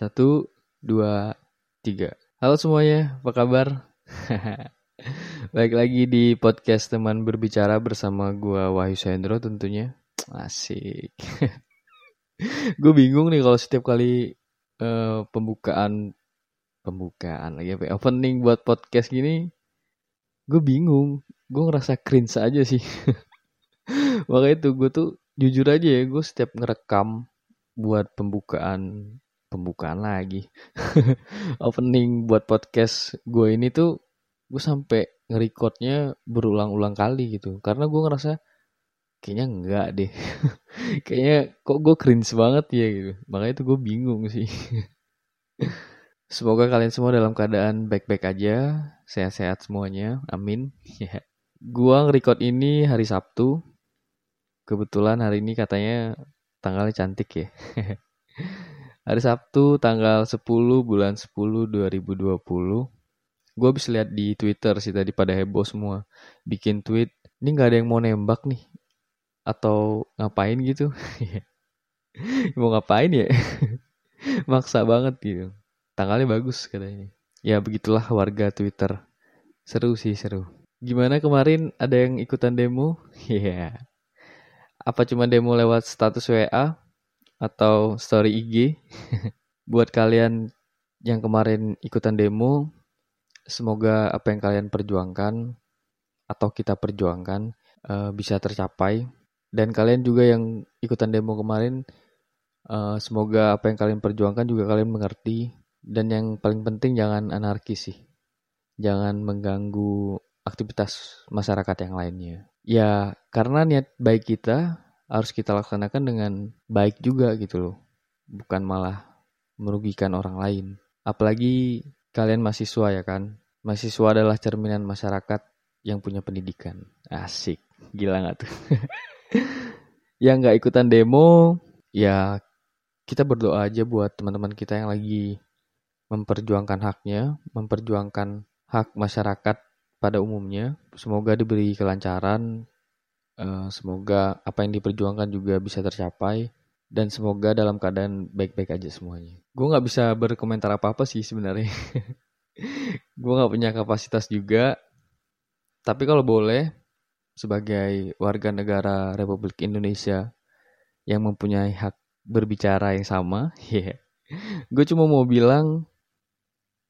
Satu, dua, tiga. Halo semuanya, apa kabar? Baik lagi di podcast teman berbicara bersama gua Wahyu Sendro tentunya. Asik. gue bingung nih kalau setiap kali uh, pembukaan pembukaan lagi apa ya, opening buat podcast gini gue bingung gue ngerasa cringe aja sih makanya itu gue tuh jujur aja ya gue setiap ngerekam buat pembukaan pembukaan lagi. Opening buat podcast gue ini tuh gue sampai ngerekordnya berulang-ulang kali gitu. Karena gue ngerasa kayaknya enggak deh. Kayaknya kok gue cringe banget ya gitu. Makanya itu gue bingung sih. Semoga kalian semua dalam keadaan baik-baik aja sehat-sehat semuanya. Amin. Ya. Gue nge-record ini hari Sabtu. Kebetulan hari ini katanya tanggalnya cantik ya hari Sabtu tanggal 10 bulan 10 2020 gue habis lihat di Twitter sih tadi pada heboh semua. Bikin tweet ini nggak ada yang mau nembak nih. Atau ngapain gitu? Mau ngapain ya? Maksa banget gitu. Tanggalnya bagus katanya. Ya begitulah warga Twitter. Seru sih seru. Gimana kemarin? Ada yang ikutan demo? Ya yeah. apa cuma demo lewat status WA atau story IG buat kalian yang kemarin ikutan demo semoga apa yang kalian perjuangkan atau kita perjuangkan uh, bisa tercapai dan kalian juga yang ikutan demo kemarin, uh, semoga apa yang kalian perjuangkan juga kalian mengerti. Dan yang paling penting jangan anarkis sih. Jangan mengganggu aktivitas masyarakat yang lainnya. Ya, karena niat baik kita harus kita laksanakan dengan baik juga gitu loh. Bukan malah merugikan orang lain. Apalagi kalian mahasiswa ya kan. Mahasiswa adalah cerminan masyarakat yang punya pendidikan. Asik. Gila gak tuh? yang nggak ikutan demo, ya kita berdoa aja buat teman-teman kita yang lagi memperjuangkan haknya, memperjuangkan hak masyarakat pada umumnya. Semoga diberi kelancaran, semoga apa yang diperjuangkan juga bisa tercapai, dan semoga dalam keadaan baik-baik aja semuanya. Gue nggak bisa berkomentar apa-apa sih sebenarnya. Gue nggak punya kapasitas juga. Tapi kalau boleh, sebagai warga negara Republik Indonesia yang mempunyai hak berbicara yang sama, yeah. gue cuma mau bilang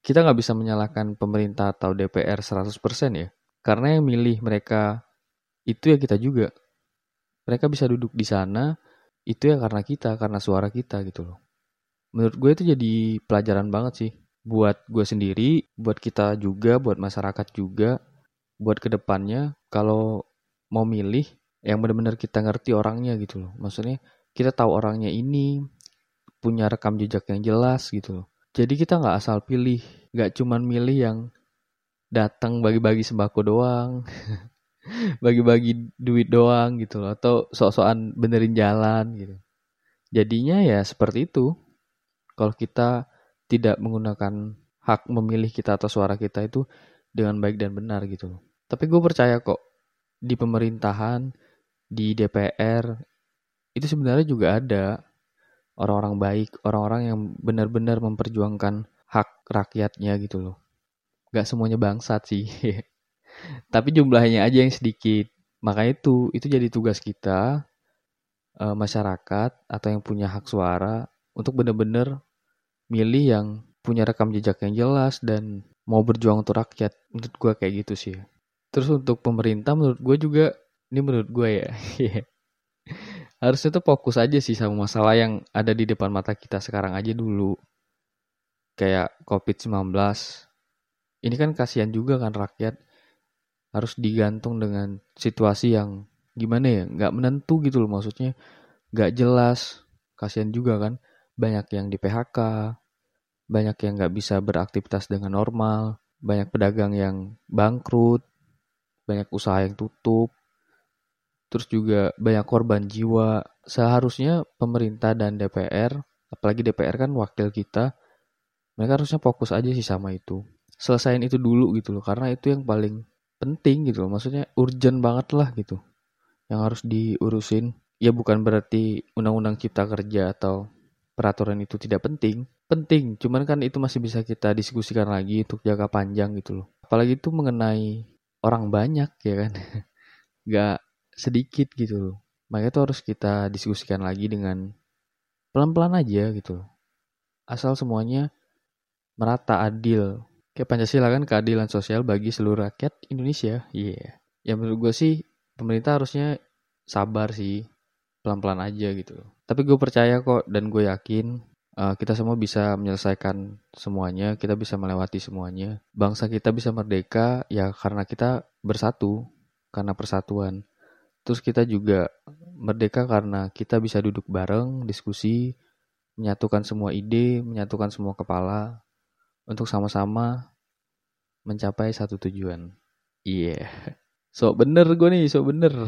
kita nggak bisa menyalahkan pemerintah atau DPR 100% ya. Karena yang milih mereka itu ya kita juga. Mereka bisa duduk di sana itu ya karena kita, karena suara kita gitu loh. Menurut gue itu jadi pelajaran banget sih. Buat gue sendiri, buat kita juga, buat masyarakat juga, buat ke depannya. Kalau mau milih yang benar-benar kita ngerti orangnya gitu loh. Maksudnya kita tahu orangnya ini punya rekam jejak yang jelas gitu loh. Jadi kita nggak asal pilih, nggak cuman milih yang datang bagi-bagi sembako doang, bagi-bagi duit doang gitu loh, atau sok-sokan benerin jalan gitu. Jadinya ya seperti itu. Kalau kita tidak menggunakan hak memilih kita atau suara kita itu dengan baik dan benar gitu. Tapi gue percaya kok di pemerintahan, di DPR, itu sebenarnya juga ada orang-orang baik, orang-orang yang benar-benar memperjuangkan hak rakyatnya gitu loh. Gak semuanya bangsat sih. Tapi jumlahnya aja yang sedikit. Maka itu, itu jadi tugas kita, e, masyarakat atau yang punya hak suara, untuk benar-benar milih yang punya rekam jejak yang jelas dan mau berjuang untuk rakyat. Menurut gue kayak gitu sih. Terus untuk pemerintah menurut gue juga, ini menurut gue ya, harusnya tuh fokus aja sih sama masalah yang ada di depan mata kita sekarang aja dulu. Kayak COVID-19. Ini kan kasihan juga kan rakyat harus digantung dengan situasi yang gimana ya, nggak menentu gitu loh maksudnya. Nggak jelas, kasihan juga kan. Banyak yang di PHK, banyak yang nggak bisa beraktivitas dengan normal, banyak pedagang yang bangkrut, banyak usaha yang tutup, terus juga banyak korban jiwa. Seharusnya pemerintah dan DPR, apalagi DPR kan wakil kita, mereka harusnya fokus aja sih sama itu. Selesain itu dulu gitu loh, karena itu yang paling penting gitu loh. Maksudnya urgent banget lah gitu. Yang harus diurusin. Ya bukan berarti undang-undang cipta kerja atau peraturan itu tidak penting. penting cuman kan itu masih bisa kita diskusikan lagi untuk jangka panjang gitu loh apalagi itu mengenai orang banyak ya kan nggak sedikit gitu loh makanya itu harus kita diskusikan lagi dengan pelan-pelan aja gitu loh asal semuanya merata adil kayak Pancasila kan keadilan sosial bagi seluruh rakyat Indonesia. Iya. Yeah. ya menurut gue sih pemerintah harusnya sabar sih. Pelan-pelan aja gitu. Tapi gue percaya kok dan gue yakin uh, kita semua bisa menyelesaikan semuanya kita bisa melewati semuanya. Bangsa kita bisa merdeka ya karena kita bersatu karena persatuan. Terus kita juga merdeka karena kita bisa duduk bareng diskusi menyatukan semua ide menyatukan semua kepala untuk sama-sama mencapai satu tujuan iya yeah. so bener gue nih so bener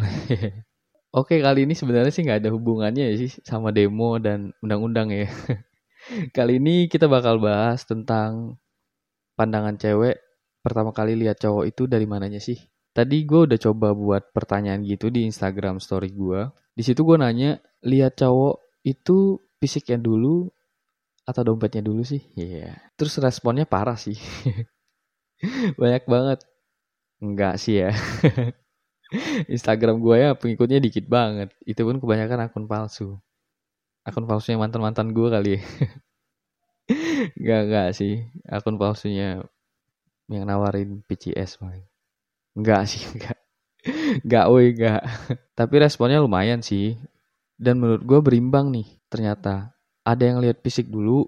Oke, kali ini sebenarnya sih nggak ada hubungannya ya sih sama demo dan undang-undang ya. kali ini kita bakal bahas tentang pandangan cewek pertama kali lihat cowok itu dari mananya sih. Tadi gue udah coba buat pertanyaan gitu di Instagram story gue. Di situ gue nanya, lihat cowok itu fisiknya dulu atau dompetnya dulu sih? Iya. Yeah. Terus responnya parah sih. Banyak banget. Enggak sih ya. Instagram gue ya pengikutnya dikit banget. Itu pun kebanyakan akun palsu. Akun palsunya mantan-mantan gue kali ya. Gak, gak sih. Akun palsunya yang nawarin PCS. Enggak sih, enggak. Enggak, woi, enggak. Tapi responnya lumayan sih. Dan menurut gue berimbang nih, ternyata. Ada yang lihat fisik dulu,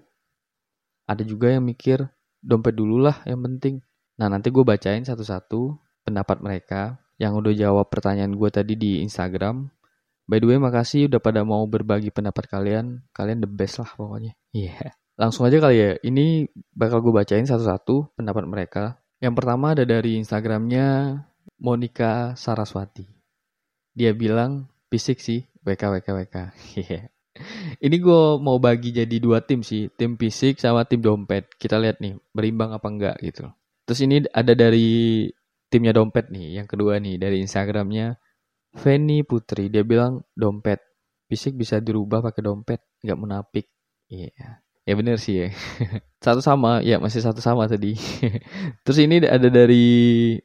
ada juga yang mikir dompet dulu lah yang penting. Nah nanti gue bacain satu-satu pendapat mereka yang udah jawab pertanyaan gue tadi di Instagram. By the way, makasih udah pada mau berbagi pendapat kalian. Kalian the best lah pokoknya. Iya. Yeah. Langsung aja kali ya. Ini bakal gue bacain satu-satu pendapat mereka. Yang pertama ada dari Instagramnya Monica Saraswati. Dia bilang fisik sih, WK WK WK. Iya. Ini gue mau bagi jadi dua tim sih, tim fisik sama tim dompet. Kita lihat nih, berimbang apa enggak gitu. Terus ini ada dari timnya dompet nih. Yang kedua nih dari Instagramnya Feni Putri. Dia bilang dompet fisik bisa dirubah pakai dompet, nggak menapik. Iya. Yeah. Ya bener sih ya. satu sama, ya masih satu sama tadi. Terus ini ada dari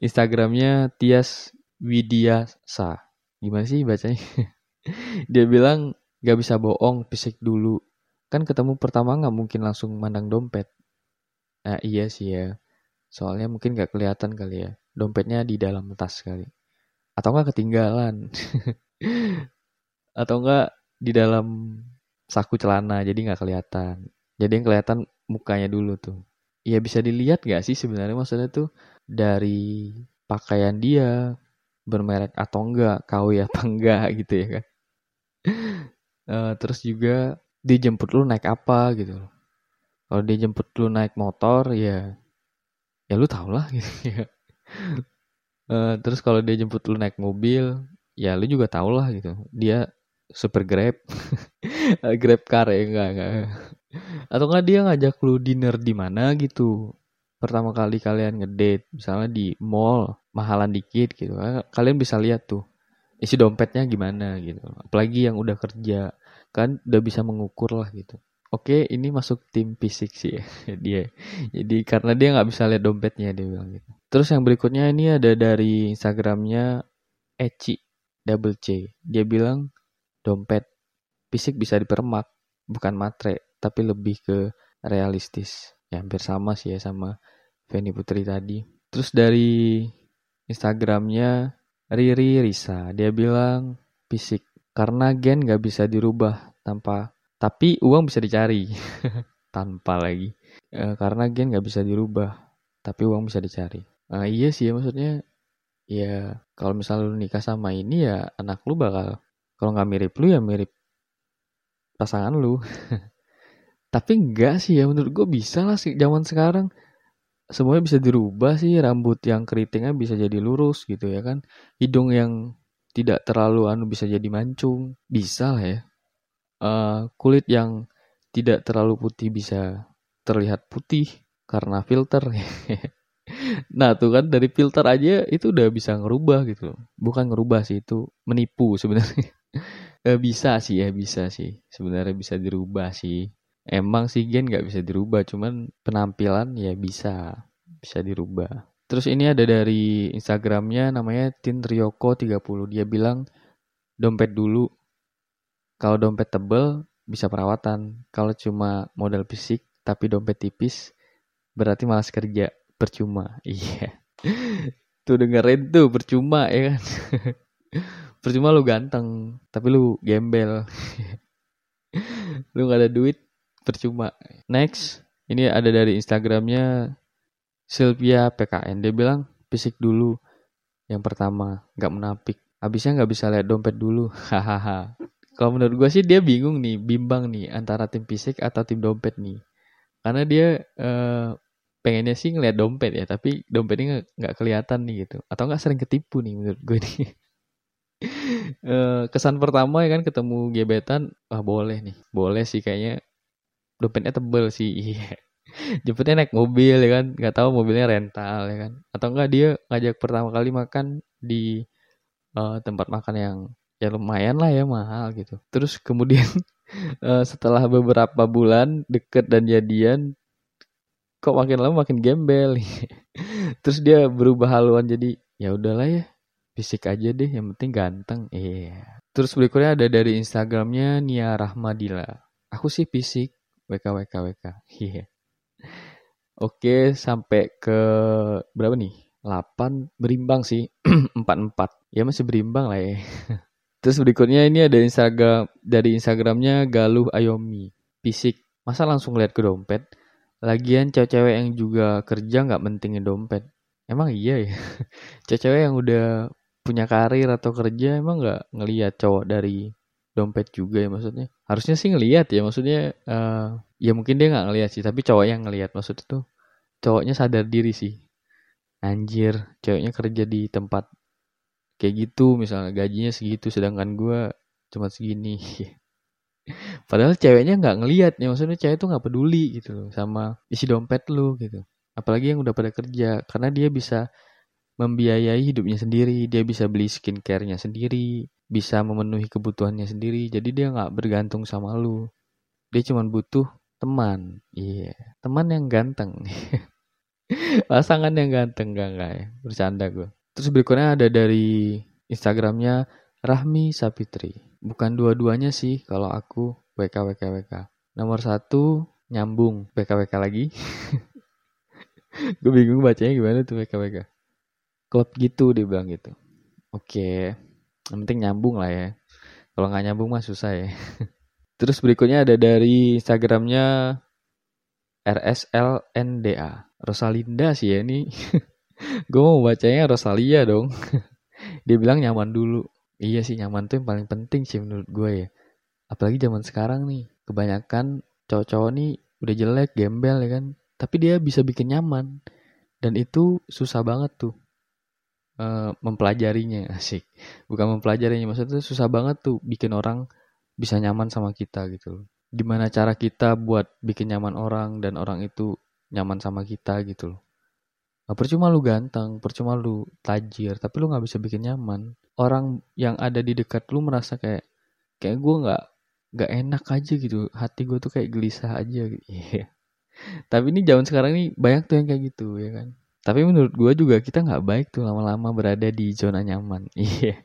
Instagramnya Tias Widiasa. Gimana sih bacanya? Dia bilang gak bisa bohong, fisik dulu. Kan ketemu pertama nggak mungkin langsung mandang dompet. Nah iya sih ya. Soalnya mungkin gak kelihatan kali ya. Dompetnya di dalam tas kali. Atau enggak ketinggalan. Atau enggak di dalam saku celana jadi nggak kelihatan. Jadi yang kelihatan mukanya dulu tuh. Ya bisa dilihat gak sih sebenarnya? Maksudnya tuh dari pakaian dia bermerek atau enggak KW apa enggak gitu ya kan uh, terus juga dijemput lu naik apa gitu kalau dijemput lu naik motor ya ya lu tau lah gitu ya. Uh, terus kalau dia jemput lu naik mobil ya lu juga tau lah gitu. Dia super grab grab car ya enggak enggak. Atau enggak dia ngajak lu dinner di mana gitu. Pertama kali kalian ngedate misalnya di mall mahalan dikit gitu. Kalian bisa lihat tuh isi dompetnya gimana gitu. Apalagi yang udah kerja kan udah bisa mengukur lah gitu Oke, ini masuk tim fisik sih ya, dia. Jadi karena dia nggak bisa lihat dompetnya dia bilang gitu. Terus yang berikutnya ini ada dari Instagramnya Eci Double C. Dia bilang dompet fisik bisa dipermak, bukan matre, tapi lebih ke realistis. Ya hampir sama sih ya sama Feni Putri tadi. Terus dari Instagramnya Riri Risa, dia bilang fisik karena gen nggak bisa dirubah tanpa tapi uang bisa dicari tanpa lagi. E, karena gen nggak bisa dirubah tapi uang bisa dicari. Nah, iya sih ya maksudnya ya kalau misalnya lu nikah sama ini ya anak lu bakal kalau nggak mirip lu ya mirip pasangan lu. Tapi enggak sih ya menurut gue bisa lah sih zaman sekarang. Semuanya bisa dirubah sih rambut yang keritingnya bisa jadi lurus gitu ya kan. Hidung yang tidak terlalu anu bisa jadi mancung bisa lah ya uh, kulit yang tidak terlalu putih bisa terlihat putih karena filter. nah tuh kan dari filter aja itu udah bisa ngerubah gitu. Bukan ngerubah sih itu menipu sebenarnya. Eh, bisa sih ya bisa sih sebenarnya bisa dirubah sih. emang sih gen nggak bisa dirubah cuman penampilan ya bisa bisa dirubah terus ini ada dari instagramnya namanya Tin Ryoko 30 dia bilang dompet dulu. Kalau dompet tebel bisa perawatan. Kalau cuma modal fisik tapi dompet tipis berarti malas kerja. Percuma. Iya. Tuh dengerin tuh percuma ya kan? Percuma lu ganteng tapi lu gembel. Lu gak ada duit percuma. Next ini ada dari instagramnya Sylvia PKN dia bilang fisik dulu yang pertama nggak menapik. Habisnya nggak bisa lihat dompet dulu. Hahaha. Kalau menurut gue sih dia bingung nih bimbang nih antara tim fisik atau tim dompet nih. Karena dia eh, pengennya sih ngeliat dompet ya tapi dompetnya nggak kelihatan nih gitu. Atau nggak sering ketipu nih menurut gue nih. Eh, kesan pertama ya kan ketemu gebetan wah boleh nih. Boleh sih kayaknya dompetnya tebel sih jemputnya naik mobil ya kan? Nggak tahu mobilnya rental ya kan? Atau enggak dia ngajak pertama kali makan di uh, tempat makan yang ya lumayan lah ya mahal gitu. Terus kemudian uh, setelah beberapa bulan deket dan jadian kok makin lama makin gembel. Terus dia berubah haluan jadi ya udahlah ya fisik aja deh yang penting ganteng. Iya. Yeah. terus berikutnya ada dari instagramnya Nia Rahmadila. Aku sih fisik. WK WK WK iya. yeah. Oke sampai ke berapa nih? 8 berimbang sih. 44 ya masih berimbang lah ya. Terus berikutnya ini ada instagram dari instagramnya Galuh Ayomi. Fisik masa langsung lihat ke dompet? Lagian cewek-cewek yang juga kerja nggak pentingin dompet. Emang iya ya. Cewek-cewek yang udah punya karir atau kerja emang nggak ngelihat cowok dari dompet juga ya maksudnya harusnya sih ngelihat ya maksudnya uh, ya mungkin dia nggak ngelihat sih tapi cowok yang ngelihat maksudnya tuh cowoknya sadar diri sih. Anjir cowoknya kerja di tempat kayak gitu misalnya gajinya segitu sedangkan gue cuma segini. Padahal ceweknya nggak ngelihat ya maksudnya cewek tuh nggak peduli gitu loh sama isi dompet lu gitu. Apalagi yang udah pada kerja karena dia bisa membiayai hidupnya sendiri, dia bisa beli skincare-nya sendiri, bisa memenuhi kebutuhannya sendiri, jadi dia nggak bergantung sama lu. Dia cuma butuh teman, iya, yeah. teman yang ganteng, pasangan yang ganteng gak nggak ya, bercanda gue. Terus berikutnya ada dari Instagramnya Rahmi Sapitri. Bukan dua-duanya sih kalau aku WK WK WK. Nomor satu nyambung WK WK lagi. gue bingung bacanya gimana tuh WK WK klub gitu dia bilang gitu oke yang penting nyambung lah ya. Kalau nggak nyambung mah susah ya. Terus berikutnya ada dari instagramnya RSLNDA Rosalinda sih ya ini. Gue mau bacanya Rosalia dong. Dia bilang nyaman dulu. Iya sih nyaman tuh yang paling penting sih menurut gue ya. Apalagi zaman sekarang nih kebanyakan cowok-cowok nih udah jelek gembel ya kan. Tapi dia bisa bikin nyaman. Dan itu susah banget tuh uh, mempelajarinya asik bukan mempelajarinya maksudnya susah banget tuh bikin orang bisa nyaman sama kita gitu gimana cara kita buat bikin nyaman orang dan orang itu nyaman sama kita gitu loh Gak percuma lu ganteng, percuma lu tajir, tapi lu nggak bisa bikin nyaman. Orang yang ada di dekat lu merasa kayak kayak gue nggak nggak enak aja gitu, hati gue tuh kayak gelisah aja. Gitu. Yeah. Tapi ini zaman sekarang ini banyak tuh yang kayak gitu ya kan. Tapi menurut gue juga kita nggak baik tuh lama-lama berada di zona nyaman. Iya.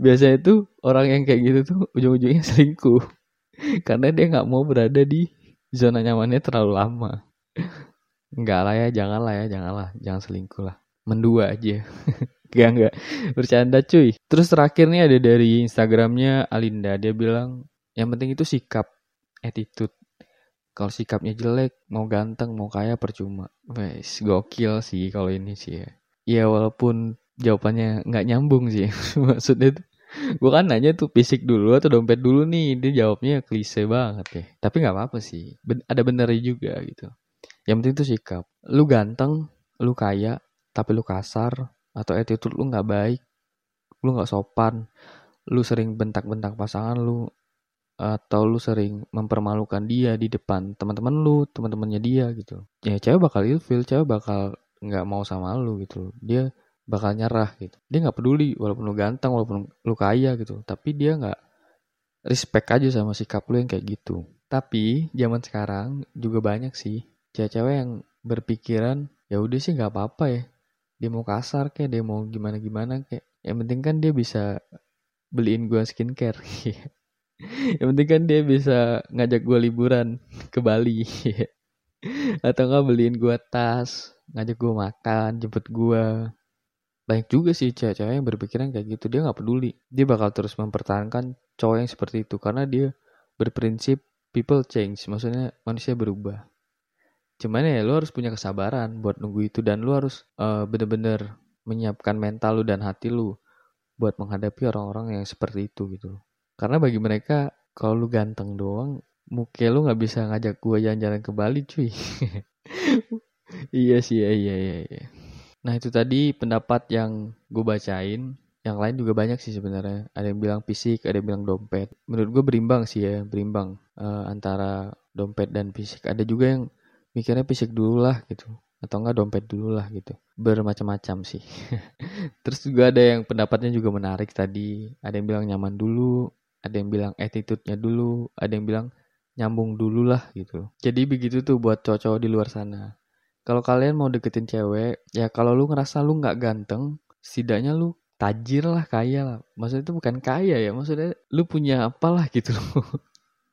Biasanya tuh orang yang kayak gitu tuh ujung-ujungnya selingkuh. Karena dia nggak mau berada di zona nyamannya terlalu lama. Enggak lah ya, jangan lah ya, jangan lah, jangan selingkuh lah. Mendua aja. Gak enggak. Bercanda cuy. Terus terakhir nih ada dari Instagramnya Alinda. Dia bilang yang penting itu sikap, attitude kalau sikapnya jelek mau ganteng mau kaya percuma. Wes gokil sih kalau ini sih ya. Ya walaupun jawabannya nggak nyambung sih. Maksudnya tuh gue kan nanya tuh fisik dulu atau dompet dulu nih. Dia jawabnya klise banget ya. Tapi nggak apa-apa sih. Ben ada benernya juga gitu. Yang penting tuh sikap. Lu ganteng lu kaya tapi lu kasar atau attitude lu nggak baik lu nggak sopan lu sering bentak-bentak pasangan lu atau lu sering mempermalukan dia di depan teman-teman lu, teman-temannya dia gitu. Ya cewek bakal ilfil, cewek bakal nggak mau sama lu gitu. Dia bakal nyerah gitu. Dia nggak peduli walaupun lu ganteng, walaupun lu kaya gitu. Tapi dia nggak respect aja sama sikap lu yang kayak gitu. Tapi zaman sekarang juga banyak sih cewek-cewek yang berpikiran ya udah sih nggak apa-apa ya. Dia mau kasar kayak dia mau gimana-gimana kayak. Yang penting kan dia bisa beliin gue skincare. yang penting kan dia bisa ngajak gue liburan ke Bali. Atau nggak beliin gue tas, ngajak gue makan, jemput gue. Banyak juga sih cewek-cewek yang berpikiran kayak gitu. Dia nggak peduli. Dia bakal terus mempertahankan cowok yang seperti itu. Karena dia berprinsip people change. Maksudnya manusia berubah. Cuman ya lu harus punya kesabaran buat nunggu itu. Dan lu harus uh, bener-bener menyiapkan mental lu dan hati lu. Buat menghadapi orang-orang yang seperti itu gitu. Karena bagi mereka kalau lu ganteng doang. Mungkin lu nggak bisa ngajak gua jalan-jalan ke Bali cuy. iya sih, iya, iya, iya. iya. Nah itu tadi pendapat yang gue bacain. Yang lain juga banyak sih sebenarnya. Ada yang bilang fisik, ada yang bilang dompet. Menurut gue berimbang sih ya, berimbang uh, antara dompet dan fisik. Ada juga yang mikirnya fisik dulu lah gitu. Atau enggak dompet dulu lah gitu. Bermacam-macam sih. Terus juga ada yang pendapatnya juga menarik tadi. Ada yang bilang nyaman dulu. Ada yang bilang attitude-nya dulu. Ada yang bilang nyambung dulu lah gitu. Jadi begitu tuh buat cowok-cowok di luar sana kalau kalian mau deketin cewek ya kalau lu ngerasa lu nggak ganteng setidaknya lu tajir lah kaya lah maksudnya itu bukan kaya ya maksudnya lu punya apalah gitu loh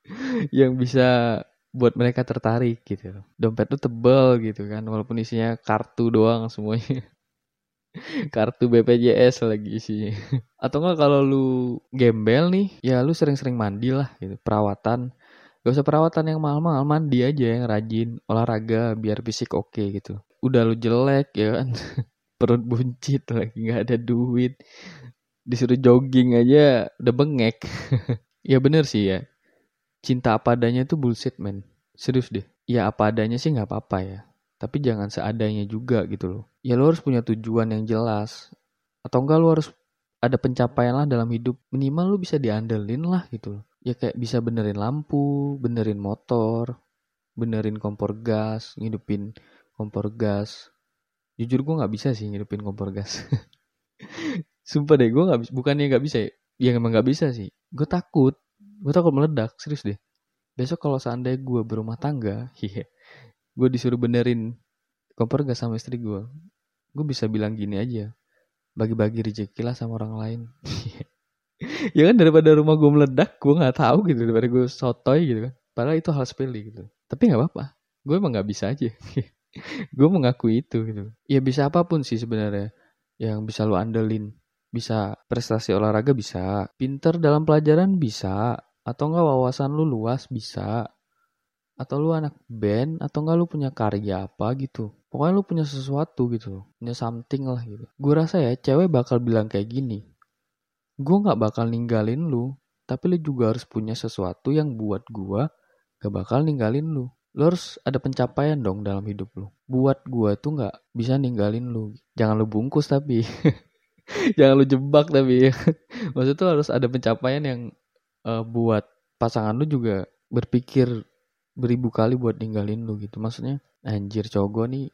yang bisa buat mereka tertarik gitu dompet lu tebel gitu kan walaupun isinya kartu doang semuanya kartu BPJS lagi sih atau enggak kalau lu gembel nih ya lu sering-sering mandi lah gitu perawatan Gak usah perawatan yang mahal-mahal, mandi aja yang rajin, olahraga biar fisik oke okay, gitu. Udah lu jelek ya kan, perut buncit lagi nggak ada duit, disuruh jogging aja udah bengek. ya bener sih ya, cinta apa adanya tuh bullshit men, serius deh. Ya apa adanya sih nggak apa-apa ya, tapi jangan seadanya juga gitu loh. Ya lo harus punya tujuan yang jelas, atau enggak lo harus ada pencapaian lah dalam hidup, minimal lo bisa diandelin lah gitu ya kayak bisa benerin lampu, benerin motor, benerin kompor gas, ngidupin kompor gas. Jujur gue nggak bisa sih ngidupin kompor gas. Sumpah deh, gue nggak bisa. Bukannya nggak bisa ya? Ya emang nggak bisa sih. Gue takut. Gue takut meledak, serius deh. Besok kalau seandainya gue berumah tangga, iya, gue disuruh benerin kompor gas sama istri gue. Gue bisa bilang gini aja, bagi-bagi rezeki lah sama orang lain. Ya kan daripada rumah gue meledak gue nggak tahu gitu daripada gue sotoy gitu kan. Padahal itu hal sepele gitu. Tapi nggak apa-apa gue emang nggak bisa aja. Gue mengakui itu gitu. Ya bisa apa pun sih sebenarnya yang bisa lo andelin. Bisa prestasi olahraga bisa pinter dalam pelajaran bisa atau enggak wawasan lu luas bisa atau lu anak band atau enggak lu punya karya apa gitu pokoknya lu punya sesuatu gitu punya something lah gitu gue rasa ya cewek bakal bilang kayak gini gue gak bakal ninggalin lu, tapi lu juga harus punya sesuatu yang buat gue gak bakal ninggalin lu. Lu harus ada pencapaian dong dalam hidup lu. Buat gue tuh gak bisa ninggalin lu. Jangan lu bungkus tapi. Jangan lu jebak tapi. Maksudnya tuh harus ada pencapaian yang uh, buat pasangan lu juga berpikir beribu kali buat ninggalin lu gitu. Maksudnya anjir cowok gue nih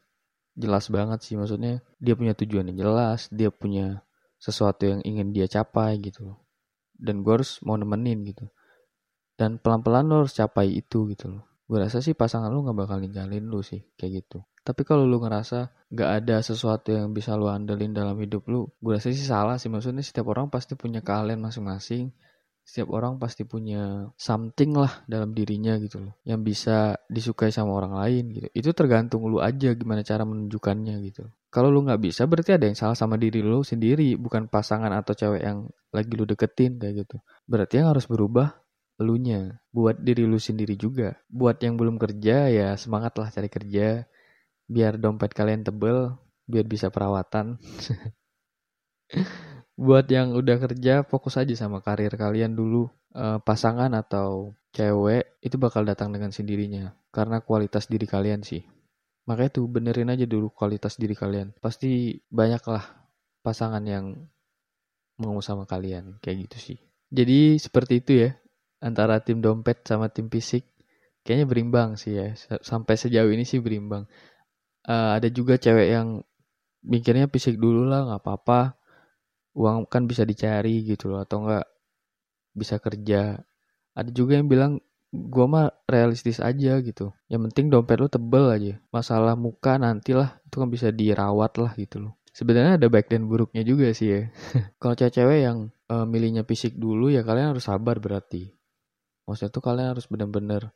jelas banget sih. Maksudnya dia punya tujuan yang jelas dia punya sesuatu yang ingin dia capai gitu dan gue harus mau nemenin gitu. Dan pelan-pelan lo harus capai itu gitu loh. Gue rasa sih pasangan lu gak bakal ninggalin lu sih kayak gitu. Tapi kalau lu ngerasa gak ada sesuatu yang bisa lu andelin dalam hidup lu gue rasa sih salah sih. Maksudnya setiap orang pasti punya keahlian masing-masing setiap orang pasti punya something lah dalam dirinya gitu loh yang bisa disukai sama orang lain gitu. Itu tergantung lu aja gimana cara menunjukkannya gitu. Kalau lu nggak bisa berarti ada yang salah sama diri lu sendiri bukan pasangan atau cewek yang lagi lu deketin kayak gitu. Berarti yang harus berubah elunya. Buat diri lu sendiri juga. Buat yang belum kerja ya semangat lah cari kerja biar dompet kalian tebel biar bisa perawatan buat yang udah kerja fokus aja sama karir kalian dulu. Uh, pasangan atau cewek itu bakal datang dengan sendirinya. Karena kualitas diri kalian sih. Makanya tuh benerin aja dulu kualitas diri kalian. Pasti banyak lah pasangan yang mau sama kalian. Kayak gitu sih. Jadi seperti itu ya. Antara tim dompet sama tim fisik. Kayaknya berimbang sih ya. Sampai sejauh ini sih berimbang. Uh, ada juga cewek yang mikirnya fisik dulu lah nggak apa-apa uang kan bisa dicari gitu loh atau enggak bisa kerja. Ada juga yang bilang gue mah realistis aja gitu. Yang penting dompet lu tebel aja. Masalah muka nantilah itu kan bisa dirawat lah gitu loh. Sebenarnya ada baik dan buruknya juga sih ya. Kalau cewek-cewek yang uh, milihnya fisik dulu ya kalian harus sabar berarti. Maksudnya tuh kalian harus bener-bener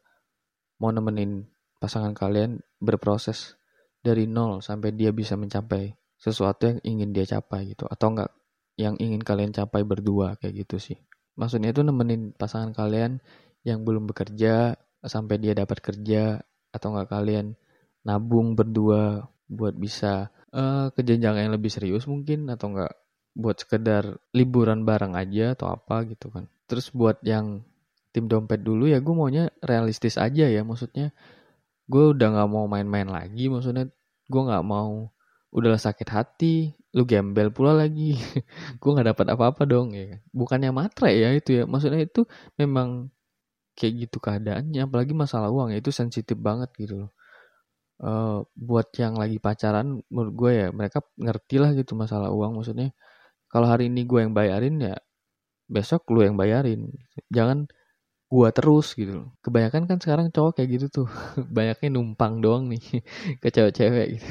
mau nemenin pasangan kalian berproses dari nol sampai dia bisa mencapai sesuatu yang ingin dia capai gitu. Atau enggak yang ingin kalian capai berdua kayak gitu sih. Maksudnya itu nemenin pasangan kalian yang belum bekerja sampai dia dapat kerja atau enggak kalian nabung berdua buat bisa uh, ke jenjang yang lebih serius mungkin atau enggak buat sekedar liburan bareng aja atau apa gitu kan. Terus buat yang tim dompet dulu ya gue maunya realistis aja ya maksudnya gue udah nggak mau main-main lagi maksudnya gue nggak mau udah sakit hati lu gembel pula lagi. Gue nggak dapat apa-apa dong. Ya kan? Bukannya matre ya itu ya. Maksudnya itu memang kayak gitu keadaannya apalagi masalah uang ya itu sensitif banget gitu loh. Uh, buat yang lagi pacaran menurut gue ya mereka ngerti lah gitu masalah uang. Maksudnya kalau hari ini gue yang bayarin ya besok lu yang bayarin. Jangan gua terus gitu loh. Kebanyakan kan sekarang cowok kayak gitu tuh. Banyaknya numpang doang nih ke cewek-cewek gitu.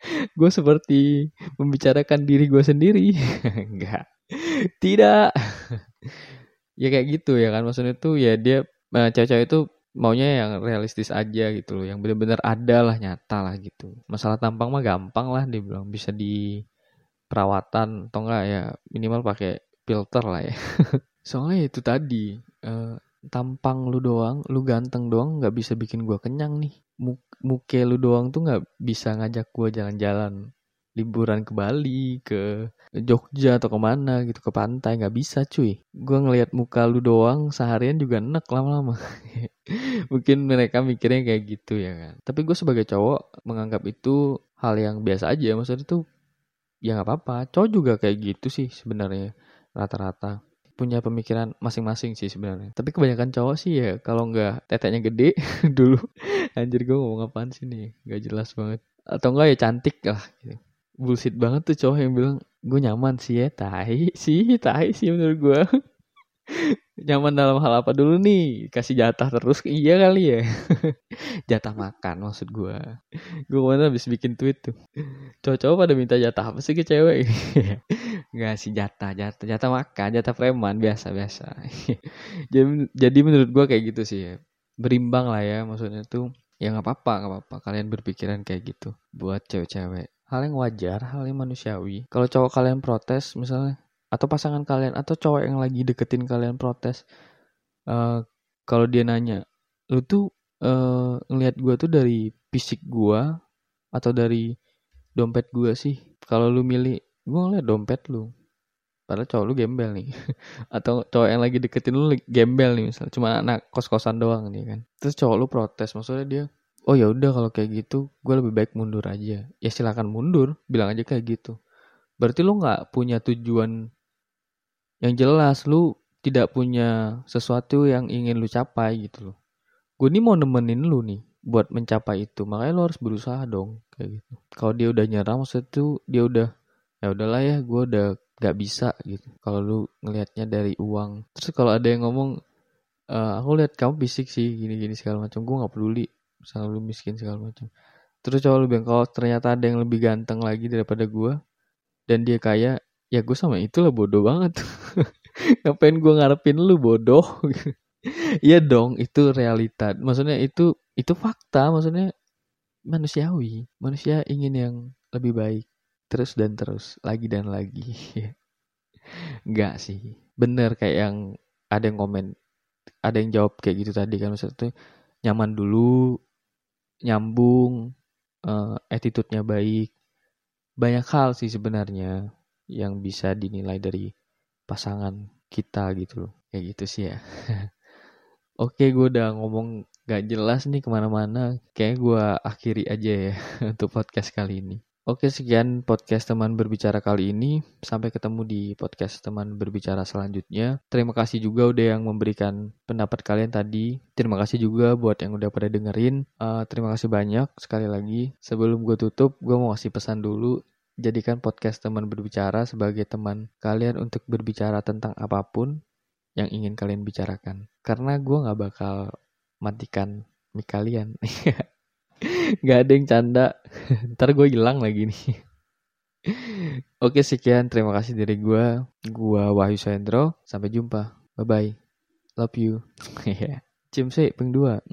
gue seperti membicarakan diri gue sendiri. Enggak. Tidak. ya kayak gitu ya kan. Maksudnya tuh ya dia eh, cewek-cewek itu maunya yang realistis aja gitu loh. Yang bener-bener ada lah, nyata lah gitu. Masalah tampang mah gampang lah dia bilang. Bisa di perawatan atau enggak ya minimal pakai filter lah ya. Soalnya itu tadi, uh, tampang lu doang, lu ganteng doang nggak bisa bikin gua kenyang nih. Muk muke lu doang tuh nggak bisa ngajak gua jalan-jalan liburan ke Bali, ke Jogja atau ke mana gitu ke pantai nggak bisa cuy. Gua ngelihat muka lu doang seharian juga enak lama-lama. Mungkin mereka mikirnya kayak gitu ya kan. Tapi gue sebagai cowok menganggap itu hal yang biasa aja. Maksudnya tuh ya nggak apa-apa. Cowok juga kayak gitu sih sebenarnya rata-rata punya pemikiran masing-masing sih sebenarnya. Tapi kebanyakan cowok sih ya kalau nggak teteknya gede dulu. Anjir gue ngomong apaan sih nih? Gak jelas banget. Atau enggak ya cantik lah. Gitu. Bullshit banget tuh cowok yang bilang gue nyaman sih ya. Tai sih, tai sih menurut gue. nyaman dalam hal apa dulu nih kasih jatah terus iya kali ya jatah makan maksud gue gue ke mana habis bikin tweet tuh cowok-cowok pada minta jatah apa sih ke cewek nggak sih jatah jatah. Jatah makan jatah preman biasa biasa. Jadi jadi menurut gue kayak gitu sih ya. berimbang lah ya maksudnya tuh ya nggak apa-apa nggak apa-apa. Kalian berpikiran kayak gitu buat cewek-cewek. Hal yang wajar hal yang manusiawi. Kalau cowok kalian protes misalnya atau pasangan kalian atau cowok yang lagi deketin kalian protes uh, kalau dia nanya lu tuh uh, ngelihat gue tuh dari fisik gue atau dari dompet gue sih? Kalau lu milih gue ngeliat dompet lu. Padahal cowok lu gembel nih. Atau cowok yang lagi deketin lu gembel nih misalnya. Cuma anak kos kosan doang nih kan. Terus cowok lu protes. Maksudnya dia oh ya udah kalau kayak gitu gue lebih baik mundur aja. Ya silakan mundur. Bilang aja kayak gitu. Berarti lu nggak punya tujuan yang jelas. Lu tidak punya sesuatu yang ingin lu capai gitu loh. Gue nih mau nemenin lu nih buat mencapai itu, makanya lu harus berusaha dong kayak gitu. Kalau dia udah nyerah maksud itu dia udah ya udahlah ya gue udah gak bisa gitu. Kalau lu ngelihatnya dari uang, terus kalau ada yang ngomong e, aku lihat kamu fisik sih gini-gini segala macam, gue nggak peduli misalnya lu miskin segala macam. Terus coba lu bilang kalau ternyata ada yang lebih ganteng lagi daripada gue dan dia kaya ya gue sama itu lah bodoh banget. Ngapain gue ngarepin lu bodoh? Iya dong itu realita. Maksudnya itu itu fakta maksudnya manusiawi. Manusia ingin yang lebih baik terus dan terus lagi dan lagi. Enggak sih. Bener kayak yang ada yang komen ada yang jawab kayak gitu tadi kan. Maksudnya nyaman dulu nyambung uh, attitude-nya baik. Banyak hal sih sebenarnya yang bisa dinilai dari pasangan kita gitu loh. Kayak gitu sih ya. Oke gue udah ngomong gak jelas nih ke mana-mana. Kayak gue akhiri aja ya untuk podcast kali ini Oke sekian podcast teman berbicara kali ini. Sampai ketemu di podcast teman berbicara selanjutnya. Terima kasih juga udah yang memberikan pendapat kalian tadi. Terima kasih juga buat yang udah pada dengerin. Uh, Terima kasih banyak sekali lagi. Sebelum gue tutup gue mau kasih pesan dulu. Jadikan podcast teman berbicara sebagai teman kalian untuk berbicara tentang apa pun, yang ingin kalian bicarakan. Karena gue nggak bakal matikan mic kalian. Gak ada yang canda. Ntar gue hilang lagi nih. Oke sekian terima kasih dari gue. Gue Wahyu Sendro. Sampai jumpa. Bye bye. Love you. Cium sih peng dua.